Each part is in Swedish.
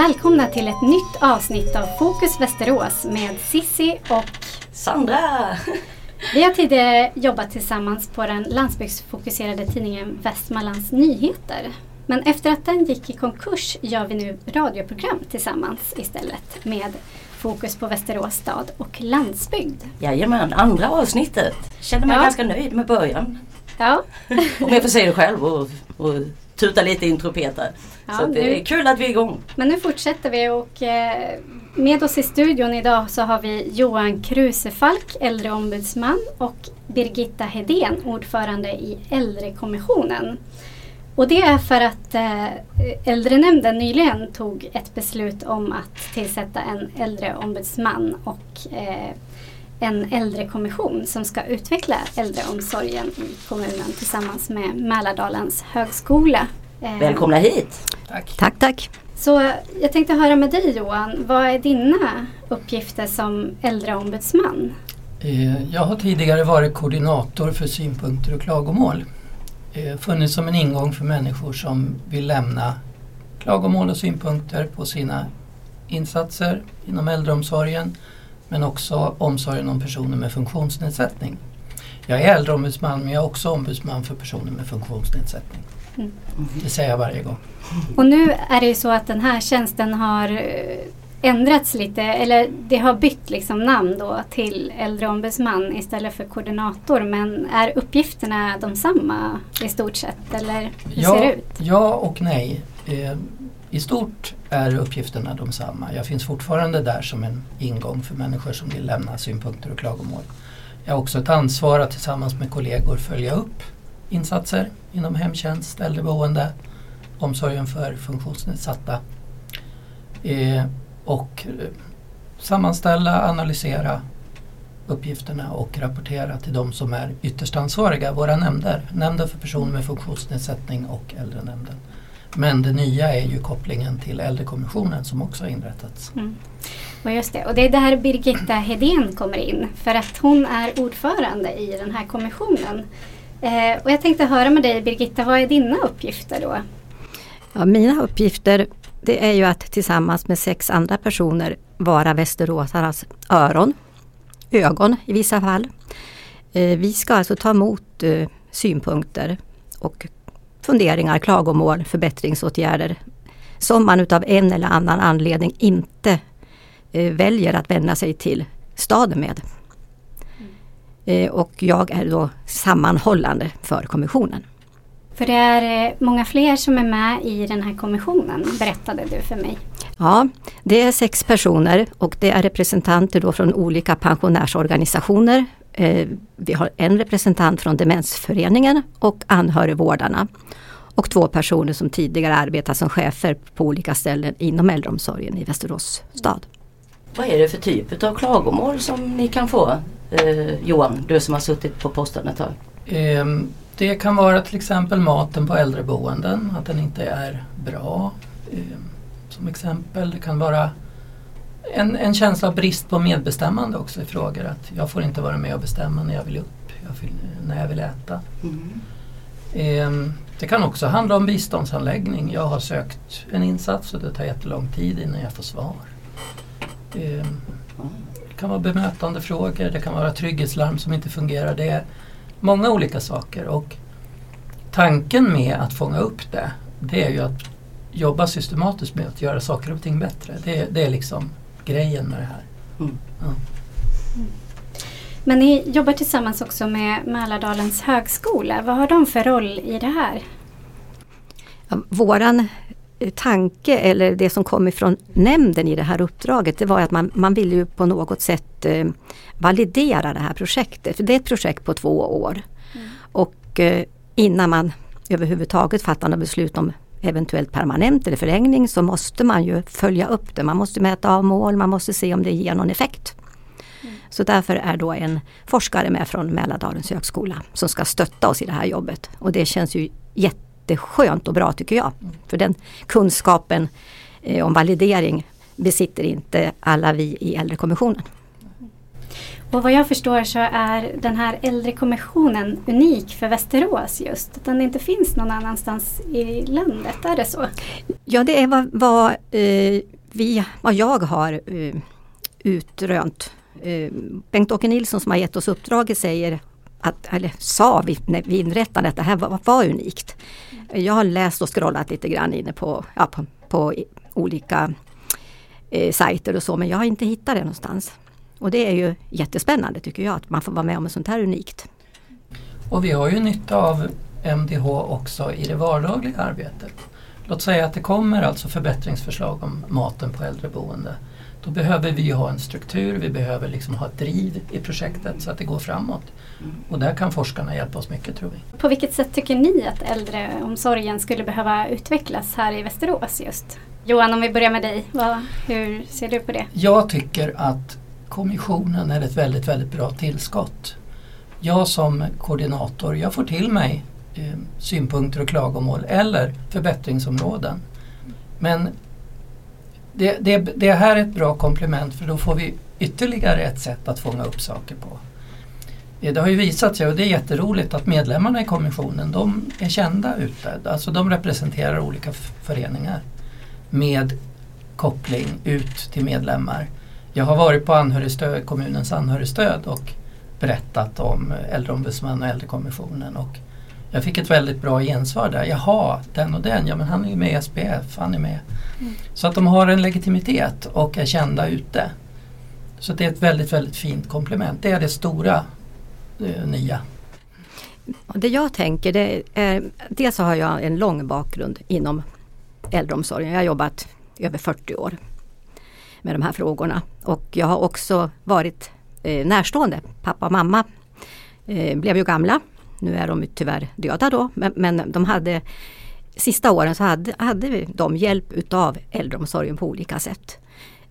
Välkomna till ett nytt avsnitt av Fokus Västerås med Sissi och Sandra! Vi har tidigare jobbat tillsammans på den landsbygdsfokuserade tidningen Västmanlands Nyheter. Men efter att den gick i konkurs gör vi nu radioprogram tillsammans istället med fokus på Västerås stad och landsbygd. Jajamän, andra avsnittet. Känner mig Ja. ganska nöjd med början. Ja, Om jag får säga det själv och, och tuta lite i trumpeten. Ja, så det nu- är kul att vi är igång. men nu fortsätter vi och eh, med oss i studion idag så har vi Johan Krusefalk, äldreombudsman och Birgitta Hedén, ordförande i Äldrekommissionen. Och det är för att eh, Äldrenämnden nyligen tog ett beslut om att tillsätta en äldreombudsman och eh, en äldrekommission som ska utveckla äldreomsorgen i kommunen tillsammans med Mälardalens högskola. Eh, Välkomna hit! Tack. Tack, tack. Så jag tänkte höra med dig Johan, vad är dina uppgifter som äldreombudsman? Eh, Jag har tidigare varit koordinator för synpunkter och klagomål. Eh, Funnits som en ingång för människor som vill lämna klagomål och synpunkter på sina insatser inom äldreomsorgen men också omsorgen om personer med funktionsnedsättning. Jag är äldreombudsman men jag är också ombudsman för personer med funktionsnedsättning. Mm. Det säger jag varje gång. Och nu är det ju så att den här tjänsten har eh, ändrats lite, eller det har bytt liksom namn då till äldreombudsman istället för koordinator. Men är uppgifterna de samma i stort sett, eller hur ser det Ja, ut? ja och nej. I stort är uppgifterna de samma. Jag finns fortfarande där som en ingång för människor som vill lämna synpunkter och klagomål. Jag har också ett ansvar att tillsammans med kollegor följa upp insatser inom hemtjänst, äldreboende, omsorgen för funktionsnedsatta. Eh, och eh, sammanställa, analysera uppgifterna och rapportera till de som är ytterst ansvariga, våra nämnder. Nämnden för personer med funktionsnedsättning och äldrenämnden. Men det nya är ju kopplingen till äldrekommissionen som också har inrättats. Mm. Och just det, och det är där Birgitta Hedén kommer in för att hon är ordförande i den här kommissionen. Eh, och jag tänkte höra med dig Birgitta, vad är dina uppgifter då? Ja, mina uppgifter det är ju att tillsammans med sex andra personer vara västeråsarnas öron, ögon i vissa fall. Eh, vi ska alltså ta emot eh, synpunkter och funderingar, klagomål, förbättringsåtgärder som man utav en eller annan anledning inte eh, väljer att vända sig till staden med. Eh, och jag är då sammanhållande för kommissionen. För det är eh, många fler som är med i den här kommissionen, berättade du för mig. Ja, det är sex personer och det är representanter då från olika pensionärsorganisationer. Eh, vi har en representant från Demensföreningen och anhörigvårdarna. Och två personer som tidigare arbetat som chefer på olika ställen inom äldreomsorgen i Västerås stad. Vad är det för typ av klagomål som ni kan få? Eh, Johan, du som har suttit på posten ett tag. Ehm, Det kan vara till exempel maten på äldreboenden, att den inte är bra. ehm, Som exempel. Det kan vara en, en känsla av brist på medbestämmande också i frågor. Att jag får inte vara med och bestämma när jag vill upp, jag vill, när jag vill äta. Mm. Ehm, Det kan också handla om biståndsanläggning. Jag har sökt en insats och det tar jättelång tid innan jag får svar. Ehm, Det kan vara bemötande frågor, det kan vara trygghetslarm som inte fungerar. Det är många olika saker och tanken med att fånga upp det, det är ju att jobba systematiskt med att göra saker och ting bättre. Det, det är liksom grejen med det här. Mm. Ja. Men ni jobbar tillsammans också med Mälardalens högskola. Vad har de för roll i det här? Våran tanke eller det som kom ifrån nämnden i det här uppdraget det var att man, man ville ju på något sätt eh, validera det här projektet. För det är ett projekt på två år. Och eh, innan man överhuvudtaget fattar något beslut om eventuellt permanent eller förlängning så måste man ju följa upp det. Man måste mäta av mål, man måste se om det ger någon effekt. Så därför är då en forskare med från Mälardalens högskola som ska stötta oss i det här jobbet. Och det känns ju jätteskönt och bra tycker jag. För den kunskapen eh, om validering besitter inte alla vi i äldrekommissionen. Och vad jag förstår så är den här äldrekommissionen unik för Västerås just. Att den inte finns någon annanstans i landet, är det så? Ja det är vad, vad, eh, vi, vad jag har eh, utrönt. Eh, Bengt-Åke Nilsson som har gett oss uppdraget säger att, eller sa vi, när vi inrättade att det här var, var unikt. Jag har läst och scrollat lite grann inne på, ja, på, på olika eh, sajter och så men jag har inte hittat det någonstans. Och det är ju jättespännande tycker jag att man får vara med om något sånt här unikt. Och vi har ju nytta av MDH också i det vardagliga arbetet. Låt säga att det kommer alltså förbättringsförslag om maten på äldreboende. Då behöver vi ha en struktur, vi behöver liksom ha ett driv i projektet så att det går framåt. Och där kan forskarna hjälpa oss mycket tror vi. På vilket sätt tycker ni att äldreomsorgen skulle behöva utvecklas här i Västerås just? Johan, om vi börjar med dig. Vad, hur ser du på det? Jag tycker att kommissionen är ett väldigt, väldigt bra tillskott. Jag som koordinator, jag får till mig eh, synpunkter och klagomål eller förbättringsområden. Men det, det, det här är ett bra komplement för då får vi ytterligare ett sätt att fånga upp saker på. Eh, det har ju visat sig, och det är jätteroligt, att medlemmarna i kommissionen de är kända ute. Alltså de representerar olika föreningar med koppling ut till medlemmar. Jag har varit på anhörigstöd, kommunens anhörigstöd och berättat om eh, äldreombudsman och äldrekommissionen. Och jag fick ett väldigt bra gensvar där. Jaha, den och den, ja men han är ju med i SPF, han är med. Mm. Så att de har en legitimitet och är kända ute. Så det är ett väldigt, väldigt fint komplement. Det är det stora eh, nya. Det jag tänker, det är, dels har jag en lång bakgrund inom äldreomsorgen. Jag har jobbat över 40 år med de här frågorna. Och jag har också varit eh, närstående. Pappa och mamma eh, blev ju gamla. Nu är de tyvärr döda då men, men de hade Sista åren så hade, hade de hjälp utav äldreomsorgen på olika sätt.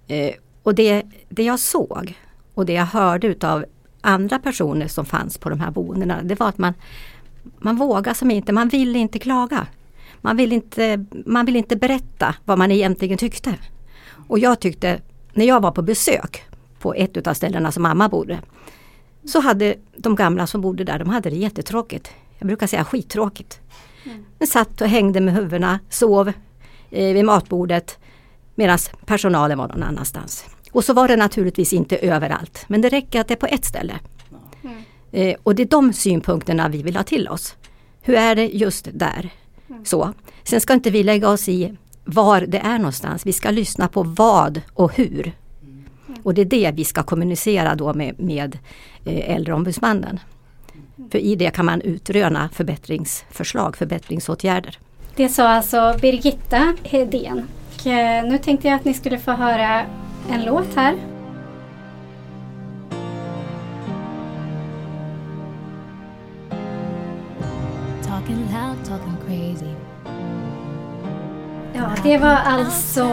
Eh, och det, det jag såg och det jag hörde utav andra personer som fanns på de här boendena det var att man, man vågade som inte, man ville inte klaga. Man vill inte, man vill inte berätta vad man egentligen tyckte. Och jag tyckte, när jag var på besök på ett utav ställena som mamma bodde, så hade de gamla som bodde där, de hade det jättetråkigt. Jag brukar säga skittråkigt. Mm. De satt och hängde med huvudena, sov eh, vid matbordet medan personalen var någon annanstans. Och så var det naturligtvis inte överallt, men det räcker att det är på ett ställe. Mm. Eh, och det är de synpunkterna vi vill ha till oss. Hur är det just där? Mm. Så. Sen ska inte vi lägga oss i var det är någonstans. Vi ska lyssna på vad och hur. Och det är det vi ska kommunicera då med, med eh, äldreombudsmannen. För i det kan man utröna förbättringsförslag, förbättringsåtgärder. Det sa alltså Birgitta Hedén. Och eh, nu tänkte jag att ni skulle få höra en låt här. Talking loud, talking crazy Ja, det var alltså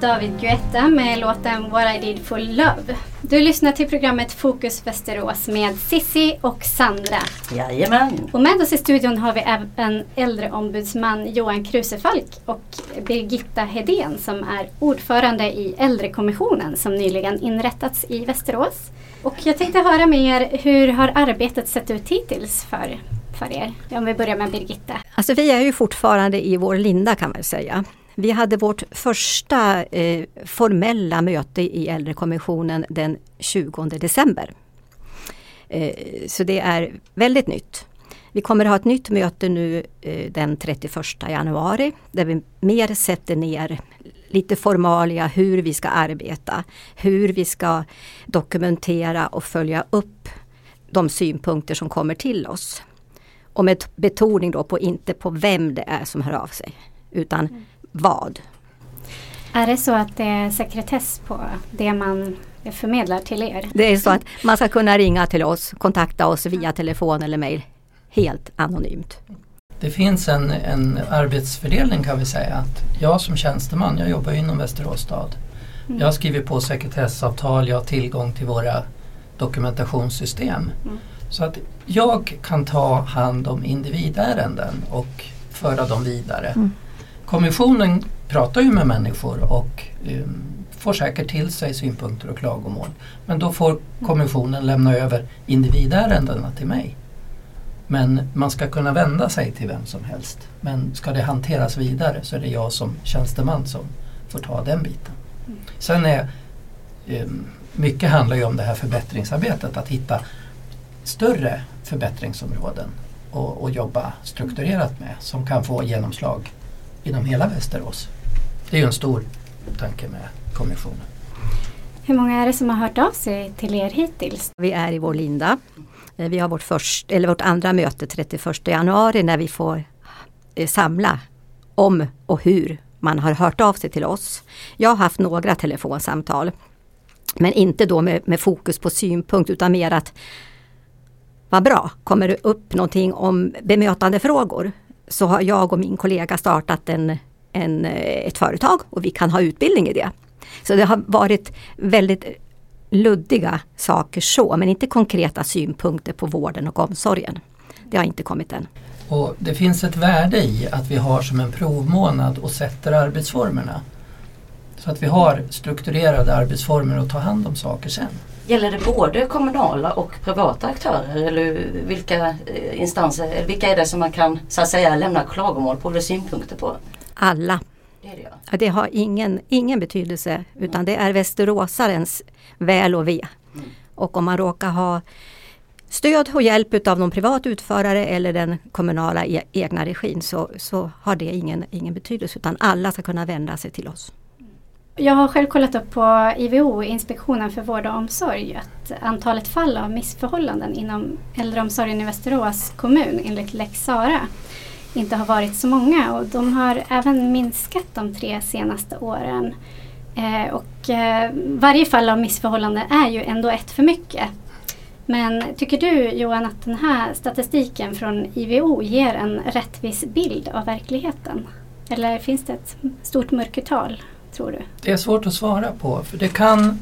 David Guetta med låten What I did for love. Du lyssnar till programmet Fokus Västerås med Sissi och Sandra. Jajamän. Och med oss i studion har vi även äldreombudsman Johan Krusefalk och Birgitta Hedén som är ordförande i äldrekommissionen som nyligen inrättats i Västerås. Och jag tänkte höra med er, hur har arbetet sett ut hittills för, för er? Om vi börjar med Birgitta. Alltså vi är ju fortfarande i vår linda kan man säga. Vi hade vårt första eh, formella möte i äldrekommissionen den 20 december. Eh, så det är väldigt nytt. Vi kommer att ha ett nytt möte nu eh, den 31 januari där vi mer sätter ner lite formalia hur vi ska arbeta, hur vi ska dokumentera och följa upp de synpunkter som kommer till oss. Och med betoning då på inte på vem det är som hör av sig utan mm vad. Är det så att det är sekretess på det man förmedlar till er? Det är så att man ska kunna ringa till oss, kontakta oss via telefon eller mejl helt anonymt. Det finns en, en arbetsfördelning kan vi säga. Att jag som tjänsteman, jag jobbar inom Västerås stad. Mm. Jag skriver på sekretessavtal, jag har tillgång till våra dokumentationssystem. Mm. Så att jag kan ta hand om individärenden och föra dem vidare. Mm. Kommissionen pratar ju med människor och um, får säkert till sig synpunkter och klagomål. Men då får kommissionen lämna över individärendena till mig. Men man ska kunna vända sig till vem som helst. Men ska det hanteras vidare så är det jag som tjänsteman som får ta den biten. Sen är ehm, mycket handlar ju om det här förbättringsarbetet, att hitta större förbättringsområden och, och jobba strukturerat med som kan få genomslag inom hela Västerås. Det är ju en stor tanke med kommissionen. Hur många är det som har hört av sig till er hittills? Vi är i vår linda. Eh, vi har vårt, först, eller vårt andra möte 31 januari när vi får eh, samla om och hur man har hört av sig till oss. Jag har haft några telefonsamtal. Men inte då med, med fokus på synpunkt utan mer att vad bra, kommer det upp någonting om bemötande frågor så har jag och min kollega startat en, en, eh, ett företag och vi kan ha utbildning i det. Så det har varit väldigt luddiga saker så, men inte konkreta synpunkter på vården och omsorgen. Det har inte kommit än. Och Det finns ett värde i att vi har som en provmånad och sätter arbetsformerna. Så att vi har strukturerade arbetsformer och tar hand om saker sen. Gäller det både kommunala och privata aktörer eller vilka eh, instanser, vilka är det som man kan så att säga lämna klagomål på eller synpunkter på? Alla. Det, är det, ja. det har ingen, ingen betydelse utan det är västeråsarens väl och ve. Mm. Och om man råkar ha stöd och hjälp av någon privat utförare eller den kommunala e egna regin så, så har det ingen, ingen betydelse utan alla ska kunna vända sig till oss. Jag har själv kollat upp på IVO, Inspektionen för vård och omsorg, att antalet fall av missförhållanden inom äldreomsorgen i Västerås kommun enligt lex Sara inte har varit så många och de har även minskat de tre senaste åren. Eh, och eh, varje fall av missförhållande är ju ändå ett för mycket. Men tycker du Johan att den här statistiken från IVO ger en rättvis bild av verkligheten? Eller finns det ett stort mörkertal? Tror du? Det är svårt att svara på för det kan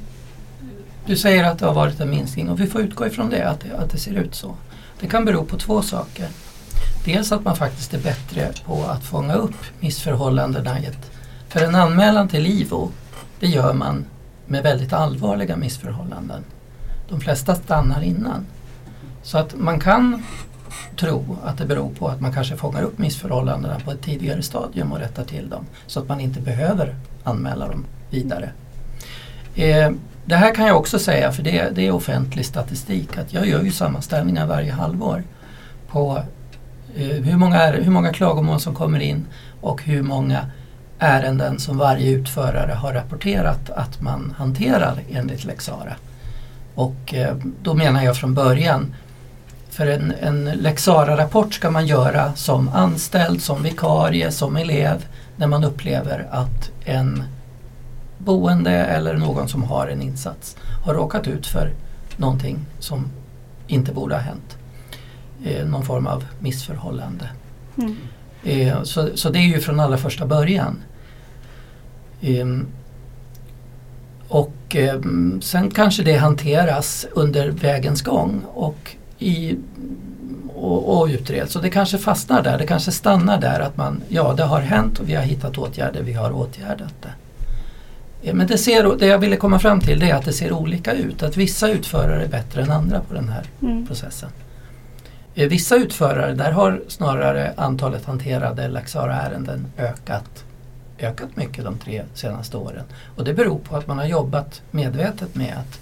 Du säger att det har varit en minskning och vi får utgå ifrån det att, det, att det ser ut så. Det kan bero på två saker. Dels att man faktiskt är bättre på att fånga upp missförhållandena. För en anmälan till IVO, det gör man med väldigt allvarliga missförhållanden. De flesta stannar innan. Så att man kan tro att det beror på att man kanske fångar upp missförhållandena på ett tidigare stadium och rättar till dem. Så att man inte behöver anmäla dem vidare. Eh, det här kan jag också säga, för det, det, är offentlig statistik, att jag gör ju sammanställningar varje halvår på eh, hur, många, hur många klagomål som kommer in och hur många ärenden som varje utförare har rapporterat att man hanterar enligt lex Sara. Och eh, då menar jag från början för en, en lex rapport ska man göra som anställd, som vikarie, som elev när man upplever att en boende eller någon som har en insats har råkat ut för någonting som inte borde ha hänt. Eh, någon form av missförhållande. Mm. Eh, så, så det är ju från allra första början. Eh, och ehm, sen kanske det hanteras under vägens gång och i, och, och utreds. Så det kanske fastnar där, det kanske stannar där att man, ja det har hänt och vi har hittat åtgärder, vi har åtgärdat det. Men det, ser, det jag ville komma fram till det är att det ser olika ut. Att vissa utförare är bättre än andra på den här mm. processen. Eh, vissa utförare, där har snarare antalet hanterade Laxara-ärenden ökat, ökat mycket de tre senaste åren. Och det beror på att man har jobbat medvetet med att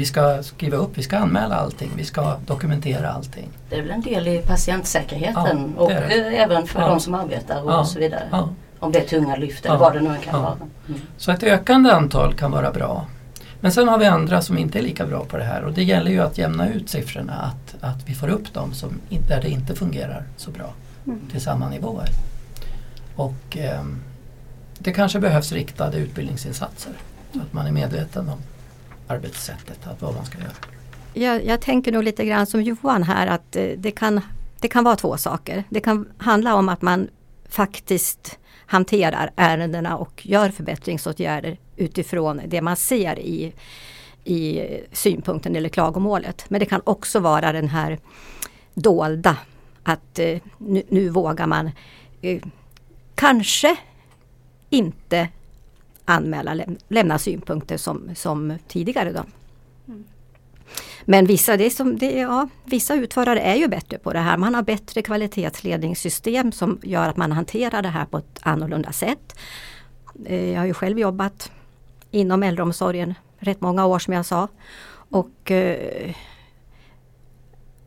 vi ska skriva upp, vi ska anmäla allting, vi ska dokumentera allting. Det är väl en del i patientsäkerheten ja, och även för ja. de som arbetar och, ja. så vidare. Om det är tunga lyft eller vad det nu kan vara. Mm. Så ett ökande antal kan vara bra. Men sen har vi andra som inte är lika bra på det här och det gäller ju att jämna ut siffrorna, att, att vi får upp dem som, där det inte fungerar så bra mm. till samma nivåer. Och eh, det kanske behövs riktade utbildningsinsatser så att man är medveten om arbetssättet, att vad man ska göra. Jag, jag tänker nog lite grann som Johan här att eh, det kan, det kan vara två saker. Det kan handla om att man faktiskt hanterar ärendena och gör förbättringsåtgärder utifrån det man ser i, i synpunkten eller klagomålet. Men det kan också vara den här dolda att eh, nu, nu vågar man eh, kanske inte anmäla, lämna synpunkter som, som tidigare. Då. Men vissa, det som, det, ja, vissa utförare är ju bättre på det här. Man har bättre kvalitetsledningssystem som gör att man hanterar det här på ett annorlunda sätt. Eh, jag har ju själv jobbat inom äldreomsorgen rätt många år som jag sa. Och eh,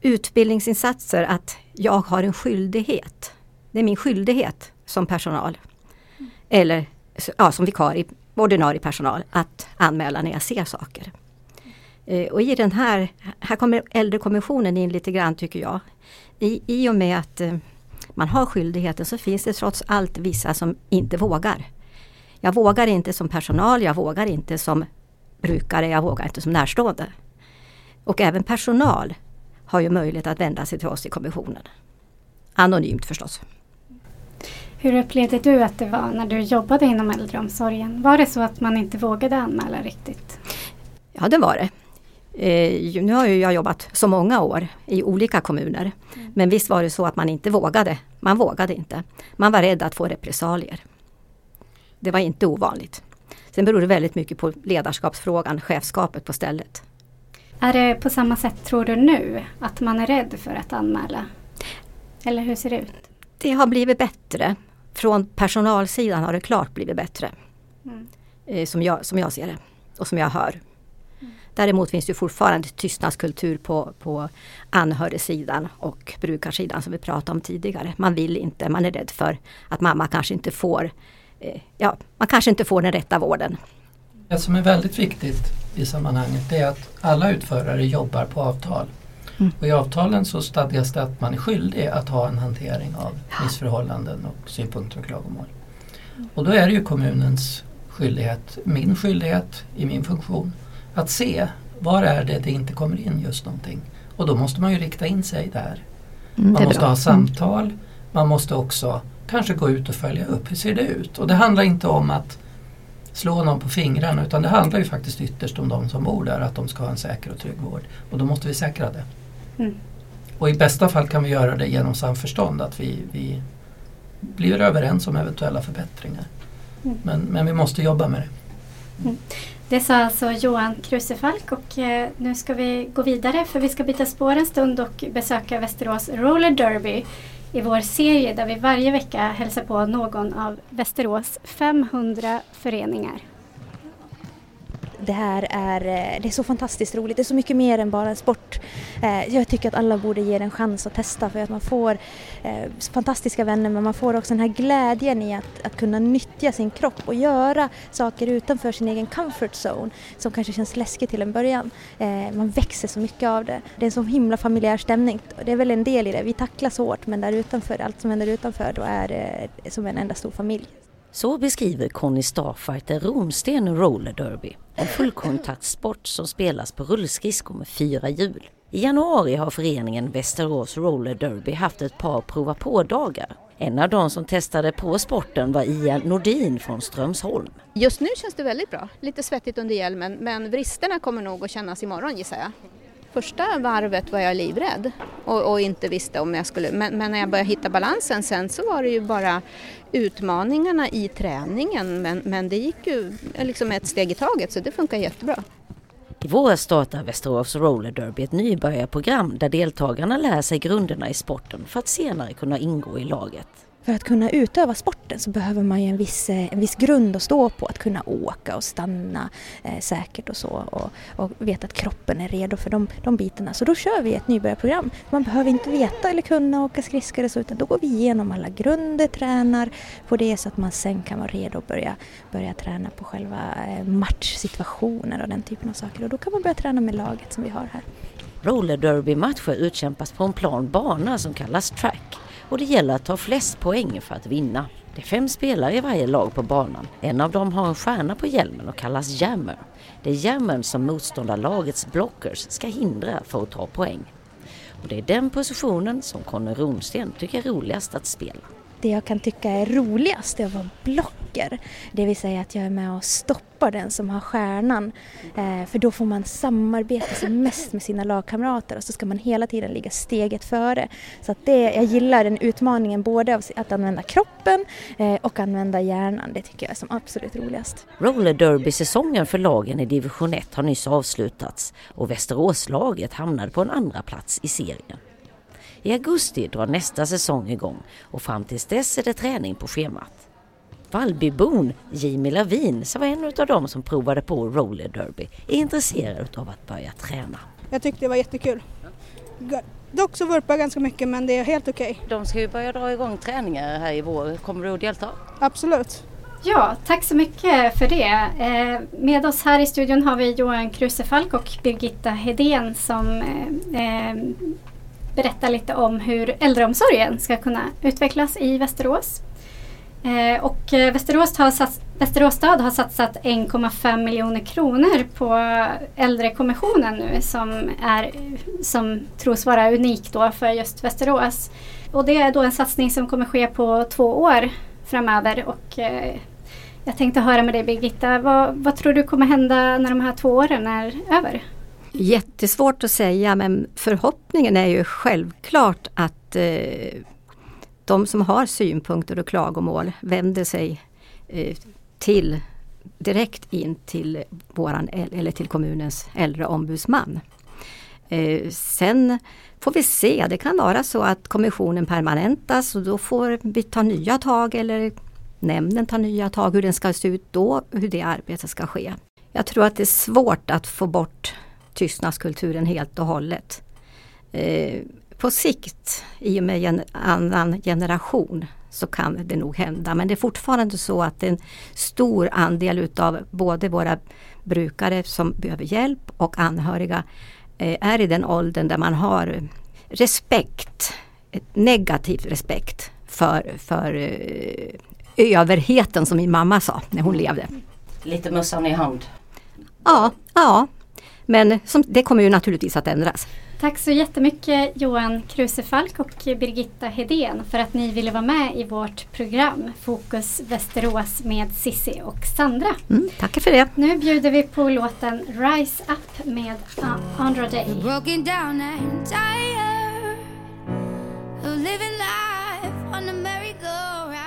utbildningsinsatser att jag har en skyldighet. Det är min skyldighet som personal. Eller ja, som vikarie, ordinarie personal att anmäla när jag ser saker. Eh, och i den här, här kommer äldrekommissionen in lite grann tycker jag. I, i och med att eh, man har skyldigheten så finns det trots allt vissa som inte vågar. Jag vågar inte som personal, jag vågar inte som brukare, jag vågar inte som närstående. Och även personal har ju möjlighet att vända sig till oss i kommissionen. Anonymt förstås. Hur upplevde du att det var när du jobbade inom äldreomsorgen? Var det så att man inte vågade anmäla riktigt? Ja, det var det. Eh, nu har ju jag jobbat så många år i olika kommuner. Mm. Men visst var det så att man inte vågade. Man vågade inte. Man var rädd att få repressalier. Det var inte ovanligt. Sen beror det väldigt mycket på ledarskapsfrågan, chefskapet på stället. Är det på samma sätt tror du nu? Att man är rädd för att anmäla? Eller hur ser det ut? Det har blivit bättre. Från personalsidan har det klart blivit bättre. Mm. Eh, som, jag, som jag ser det och som jag hör. Däremot finns det fortfarande tystnadskultur på, på anhörigsidan och brukarsidan som vi pratade om tidigare. Man vill inte, man är rädd för att mamma kanske inte får, eh, ja, man kanske inte får den rätta vården. Det som är väldigt viktigt i sammanhanget är att alla utförare jobbar på avtal. Mm. Och I avtalen så stadgas det att man är skyldig att ha en hantering av missförhållanden och synpunkter och klagomål. Och då är det ju kommunens skyldighet, min skyldighet i min funktion, att se var är det det inte kommer in just någonting. Och då måste man ju rikta in sig där. Mm, man måste bra. ha samtal, man måste också kanske gå ut och följa upp. Hur ser det ut? Och det handlar inte om att slå någon på fingrarna utan det handlar ju faktiskt ytterst om de som bor där, att de ska ha en säker och trygg vård. Och då måste vi säkra det. Mm. Och i bästa fall kan vi göra det genom samförstånd, att vi, vi blir överens om eventuella förbättringar. Mm. Men, men vi måste jobba med det. Mm. Det sa alltså Johan Krusefalk och eh, nu ska vi gå vidare för vi ska byta spår en stund och besöka Västerås Roller Derby i vår serie där vi varje vecka hälsar på någon av Västerås 500 föreningar det här är, eh, det är så fantastiskt roligt. Det är så mycket mer än bara en sport. Eh, jag tycker att alla borde ge det en chans att testa för att man får eh, fantastiska vänner men man får också den här glädjen i att, att kunna nyttja sin kropp och göra saker utanför sin egen comfort zone som kanske känns läskigt till en början. Man växer så mycket av det. Det är en så himla familjär stämning. Det är väl en del i det. Vi tacklas hårt men där utanför, allt som händer utanför då är det som en enda stor familj. Så beskriver Conny Starfighter Romsten Roller Derby, en fullkontaktsport som spelas på rullskridskor med fyra hjul. I januari har föreningen Västerås Roller Derby haft ett par prova på-dagar. En av de som testade på sporten var Ian Nordin från Strömsholm. Just nu känns det väldigt bra. Lite svettigt under hjälmen men vristerna kommer nog att kännas imorgon gissar jag. Första varvet var jag livrädd och, och inte visste om jag skulle, men, men, när jag började hitta balansen sen så var det ju bara utmaningarna i träningen men, men det gick ju liksom ett steg i taget så det funkar jättebra. I våras startar Västerås Roller Derby ett nybörjarprogram där deltagarna lär sig grunderna i sporten för att senare kunna ingå i laget. För att kunna utöva sporten så behöver man ju en viss, eh, en viss grund att stå på, att kunna åka och stanna eh, säkert och så och, och veta att kroppen är redo för de, de bitarna. Så då kör vi ett nybörjarprogram. Man behöver inte veta eller kunna åka skridskor så utan då går vi igenom alla grunder, tränar på det så att man sen kan vara redo att börja, börja träna på själva eh, matchsituationer och den typen av saker och då kan man börja träna med laget som vi har här. Roller derby-matcher utkämpas på en plan bana som kallas track och det gäller att ta flest poäng för att vinna. Det är fem spelare i varje lag på banan. En av dem har en stjärna på hjälmen och kallas jammer. Det är jammern som motståndarlagets blockers ska hindra för att ta poäng. Och det är den positionen som Conny Ronsten tycker är roligast att spela det jag kan tycka är roligast är att vara blocker. Det vill säga att jag är med och stoppar den som har stjärnan. Eh, för då får man samarbeta som mest med sina lagkamrater och så ska man hela tiden ligga steget före. Så att det, jag gillar den utmaningen både av att använda kroppen eh, och använda hjärnan. Det tycker jag är som absolut roligast. Roller Derby-säsongen för lagen i division 1 har nyss avslutats och Västeråslaget hamnade på en andra plats i serien. I augusti drar nästa säsong igång och fram tills dess är det träning på schemat. Vallbybon Jimmy Lavin, som var en av dem som provade på roller derby, är intresserad av att börja träna. Jag tyckte det var jättekul. Dock så vurpar jag ganska mycket men det är helt okej. Okay. De ska ju börja dra igång träningar här i vår. Kommer du att delta? Absolut. Ja, tack så mycket för det. Eh, med oss här i studion har vi Johan Krusefalk och Birgitta Hedén som eh, berätta lite om hur äldreomsorgen ska kunna utvecklas i Västerås. Eh, och eh, Västerås, har sats, Västerås stad har satsat 1,5 miljoner kronor på äldrekommissionen nu som, är, som tros vara unik då för just Västerås. Och det är då en satsning som kommer ske på två år framöver och eh, jag tänkte höra med dig Birgitta, vad, vad tror du kommer hända när de här två åren är över? Jättesvårt att säga men förhoppningen är ju självklart att eh, de som har synpunkter och klagomål vänder sig eh, till direkt in till våran eller till kommunens äldreombudsman. Eh, sen får vi se, det kan vara så att kommissionen permanentas och då får vi ta nya tag eller nämnden tar nya tag hur den ska se ut då, hur det arbetet ska ske. Jag tror att det är svårt att få bort tystnadskulturen helt och hållet. Eh, på sikt, i och med en annan generation, så kan det nog hända. Men det är fortfarande så att en stor andel utav både våra brukare som behöver hjälp och anhöriga eh, är i den åldern där man har respekt, negativ respekt för, för eh, överheten som min mamma sa när hon levde. Lite mössan i hand. Ja, ja men som, det kommer ju naturligtvis att ändras. Tack så jättemycket Johan Krusefalk och Birgitta Hedén för att ni ville vara med i vårt program Fokus Västerås med Sissi och Sandra. Mm, tackar för det. Nu bjuder vi på låten Rise Up med Andra Day.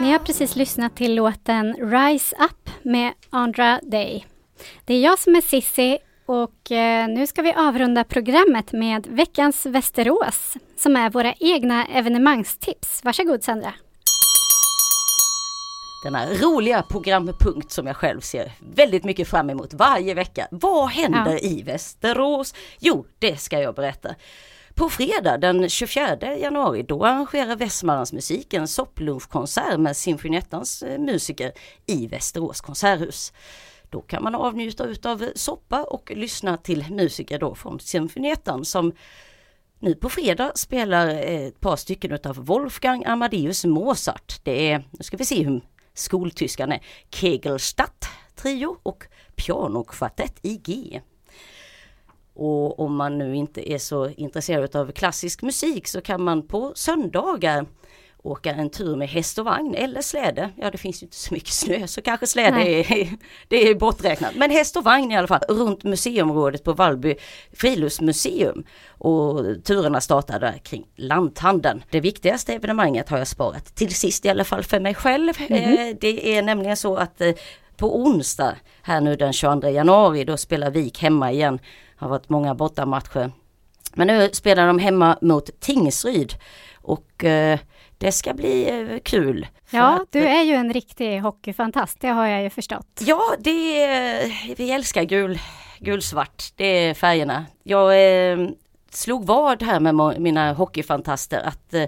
Ni har precis lyssnat till låten Rise Up med Andra Day. Det är jag som är Sissi och eh, nu ska vi avrunda programmet med veckans Västerås som är våra egna evenemangstips. Varsågod Sandra. Denna roliga programpunkt som jag själv ser väldigt mycket fram emot varje vecka. Vad händer ja. i Västerås? Jo, det ska jag berätta. På fredag den 24 januari då arrangerar Västmanlands musik en sopplunchkonsert med Sinfoniettans eh, musiker i Västerås konserthus. Då kan man avnjuta utav soppa och lyssna till musiker då från Symfoniettan som nu på fredag spelar eh, ett par stycken utav Wolfgang Amadeus Mozart. Det är, nu ska vi se hur skoltyskan är, Kegelstadt trio och pianokvartett i G. Och om man nu inte är så intresserad av klassisk musik så kan man på söndagar åka en tur med häst och vagn eller släde. Ja det finns ju inte så mycket snö så kanske släde är, det är borträknat. Men häst och vagn i alla fall runt museumrådet på Vallby friluftsmuseum. Och turerna startar där kring lanthandeln. Det viktigaste evenemanget har jag sparat till sist i alla fall för mig själv. Mm. Det är nämligen så att eh, på onsdag här nu den 22 januari då spelar Vik hemma igen. Har varit många bortamatcher. Men nu spelar de hemma mot Tingsryd. Och eh, det ska bli eh, kul. Ja, att, du är ju en riktig hockeyfantast, det har jag ju förstått. Ja, det är, vi älskar gul, gulsvart, det är färgerna. Jag eh, slog vad här med mina hockeyfantaster att eh,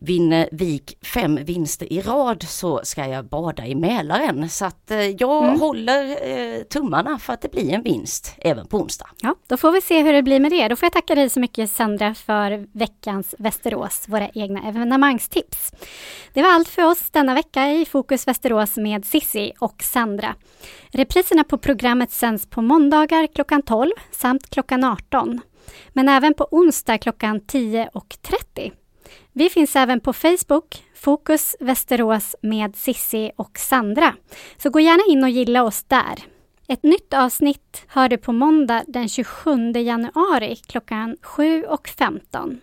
Vinner Vik fem vinster i rad så ska jag bada i Mälaren. Så att eh, jag mm. håller eh, tummarna för att det blir en vinst även på onsdag. Ja, då får vi se hur det blir med det. Då får jag tacka dig så mycket Sandra för veckans Västerås, våra egna evenemangstips. Det var allt för oss denna vecka i Fokus Västerås med Sissi och Sandra. Repriserna på programmet sänds på måndagar klockan 12 samt klockan 18. Men även på onsdag klockan 10 och 30. Vi finns även på Facebook, Fokus Västerås med Sissi och Sandra. Så gå gärna in och gilla oss där. Ett nytt avsnitt hör du på måndag den 27 januari klockan 7.15.